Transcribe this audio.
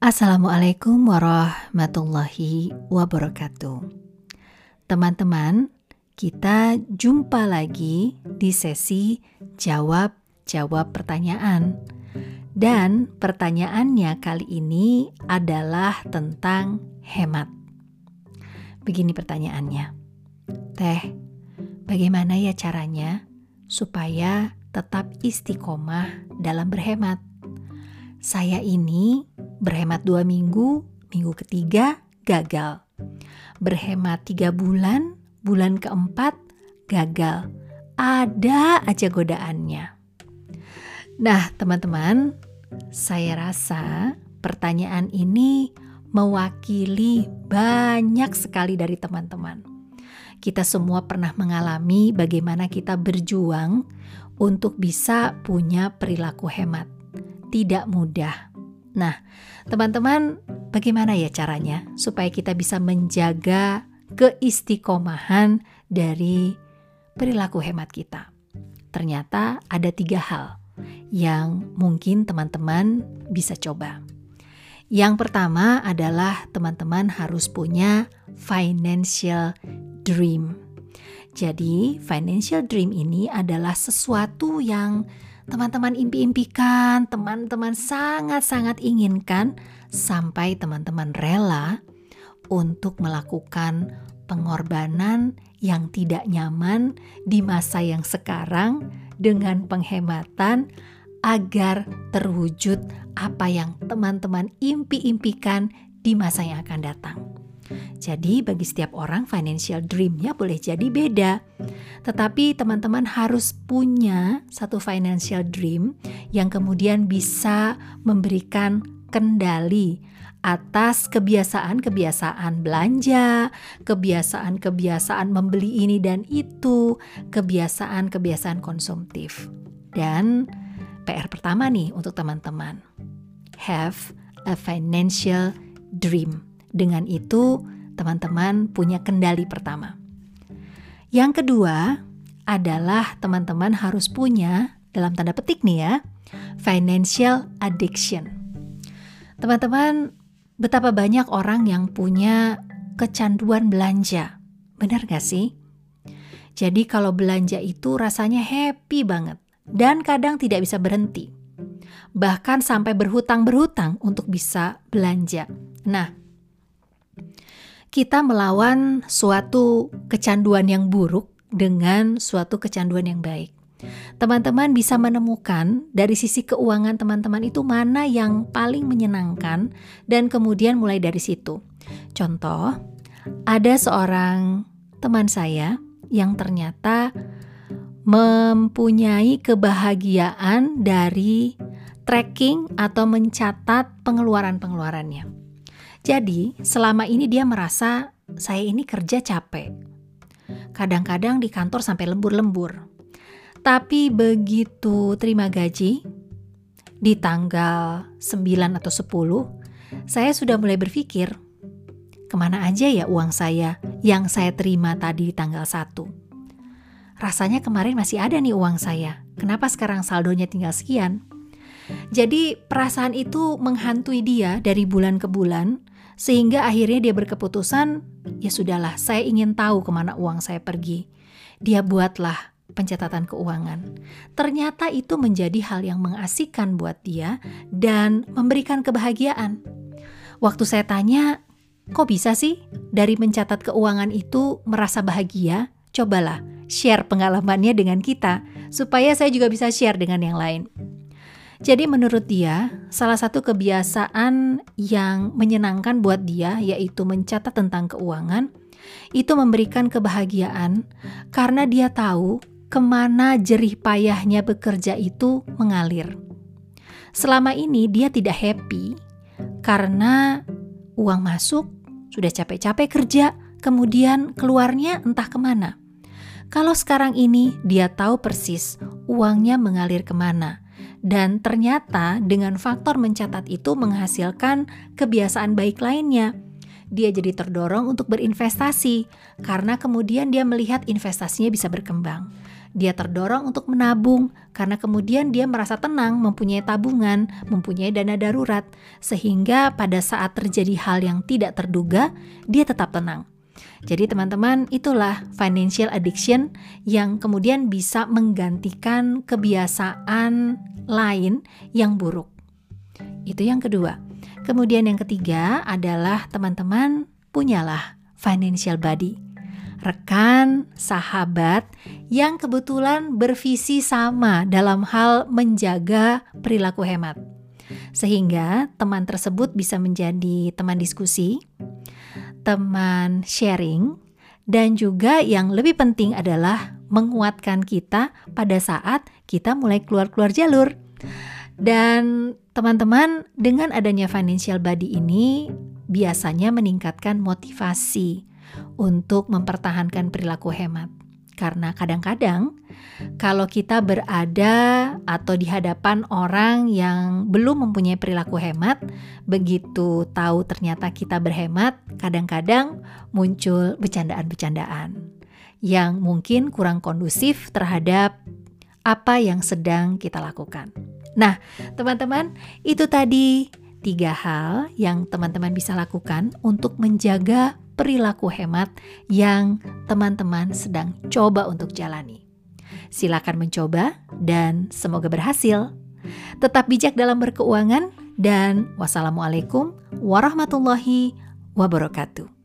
Assalamualaikum warahmatullahi wabarakatuh. Teman-teman, kita jumpa lagi di sesi jawab-jawab pertanyaan. Dan pertanyaannya kali ini adalah tentang hemat. Begini pertanyaannya. Teh, bagaimana ya caranya supaya tetap istiqomah dalam berhemat? Saya ini Berhemat dua minggu, minggu ketiga gagal. Berhemat tiga bulan, bulan keempat gagal. Ada aja godaannya. Nah, teman-teman, saya rasa pertanyaan ini mewakili banyak sekali dari teman-teman. Kita semua pernah mengalami bagaimana kita berjuang untuk bisa punya perilaku hemat. Tidak mudah Nah, teman-teman, bagaimana ya caranya supaya kita bisa menjaga keistiqomahan dari perilaku hemat kita? Ternyata ada tiga hal yang mungkin teman-teman bisa coba. Yang pertama adalah teman-teman harus punya financial dream. Jadi, financial dream ini adalah sesuatu yang teman-teman impi-impikan, teman-teman sangat-sangat inginkan, sampai teman-teman rela untuk melakukan pengorbanan yang tidak nyaman di masa yang sekarang dengan penghematan agar terwujud apa yang teman-teman impi-impikan di masa yang akan datang. Jadi bagi setiap orang financial dreamnya boleh jadi beda. Tetapi teman-teman harus punya satu financial dream yang kemudian bisa memberikan kendali atas kebiasaan-kebiasaan belanja, kebiasaan-kebiasaan membeli ini dan itu, kebiasaan-kebiasaan konsumtif. Dan PR pertama nih untuk teman-teman, have a financial dream. Dengan itu, teman-teman punya kendali pertama. Yang kedua adalah teman-teman harus punya, dalam tanda petik nih ya, financial addiction. Teman-teman, betapa banyak orang yang punya kecanduan belanja. Benar gak sih? Jadi kalau belanja itu rasanya happy banget dan kadang tidak bisa berhenti. Bahkan sampai berhutang-berhutang untuk bisa belanja. Nah, kita melawan suatu kecanduan yang buruk dengan suatu kecanduan yang baik. Teman-teman bisa menemukan dari sisi keuangan teman-teman itu mana yang paling menyenangkan dan kemudian mulai dari situ. Contoh, ada seorang teman saya yang ternyata mempunyai kebahagiaan dari tracking atau mencatat pengeluaran-pengeluarannya. Jadi, selama ini dia merasa saya ini kerja capek. Kadang-kadang di kantor sampai lembur-lembur. Tapi begitu terima gaji di tanggal 9 atau 10, saya sudah mulai berpikir, ke mana aja ya uang saya yang saya terima tadi di tanggal 1? Rasanya kemarin masih ada nih uang saya. Kenapa sekarang saldonya tinggal sekian? Jadi perasaan itu menghantui dia dari bulan ke bulan sehingga akhirnya dia berkeputusan, ya sudahlah, saya ingin tahu ke mana uang saya pergi. Dia buatlah pencatatan keuangan. Ternyata itu menjadi hal yang mengasihkan buat dia dan memberikan kebahagiaan. Waktu saya tanya, kok bisa sih dari mencatat keuangan itu merasa bahagia? Cobalah share pengalamannya dengan kita, supaya saya juga bisa share dengan yang lain. Jadi menurut dia, salah satu kebiasaan yang menyenangkan buat dia yaitu mencatat tentang keuangan, itu memberikan kebahagiaan karena dia tahu ke mana jerih payahnya bekerja itu mengalir. Selama ini dia tidak happy karena uang masuk, sudah capek-capek kerja, kemudian keluarnya entah ke mana. Kalau sekarang ini dia tahu persis uangnya mengalir ke mana dan ternyata dengan faktor mencatat itu menghasilkan kebiasaan baik lainnya. Dia jadi terdorong untuk berinvestasi karena kemudian dia melihat investasinya bisa berkembang. dia terdorong untuk menabung karena kemudian dia merasa tenang mempunyai tabungan, mempunyai dana darurat, sehingga pada saat terjadi hal yang tidak terduga, dia tetap tenang. Jadi, teman-teman, itulah financial addiction yang kemudian bisa menggantikan kebiasaan lain yang buruk. Itu yang kedua. Kemudian, yang ketiga adalah teman-teman punyalah financial body rekan, sahabat yang kebetulan bervisi sama dalam hal menjaga perilaku hemat. Sehingga teman tersebut bisa menjadi teman diskusi, teman sharing, dan juga yang lebih penting adalah menguatkan kita pada saat kita mulai keluar-keluar jalur. Dan teman-teman, dengan adanya financial body ini biasanya meningkatkan motivasi untuk mempertahankan perilaku hemat. Karena kadang-kadang kalau kita berada atau di hadapan orang yang belum mempunyai perilaku hemat, begitu tahu ternyata kita berhemat, kadang-kadang muncul bercandaan-bercandaan yang mungkin kurang kondusif terhadap apa yang sedang kita lakukan. Nah, teman-teman, itu tadi tiga hal yang teman-teman bisa lakukan untuk menjaga perilaku hemat yang teman-teman sedang coba untuk jalani. Silakan mencoba dan semoga berhasil. Tetap bijak dalam berkeuangan dan wassalamualaikum warahmatullahi wabarakatuh.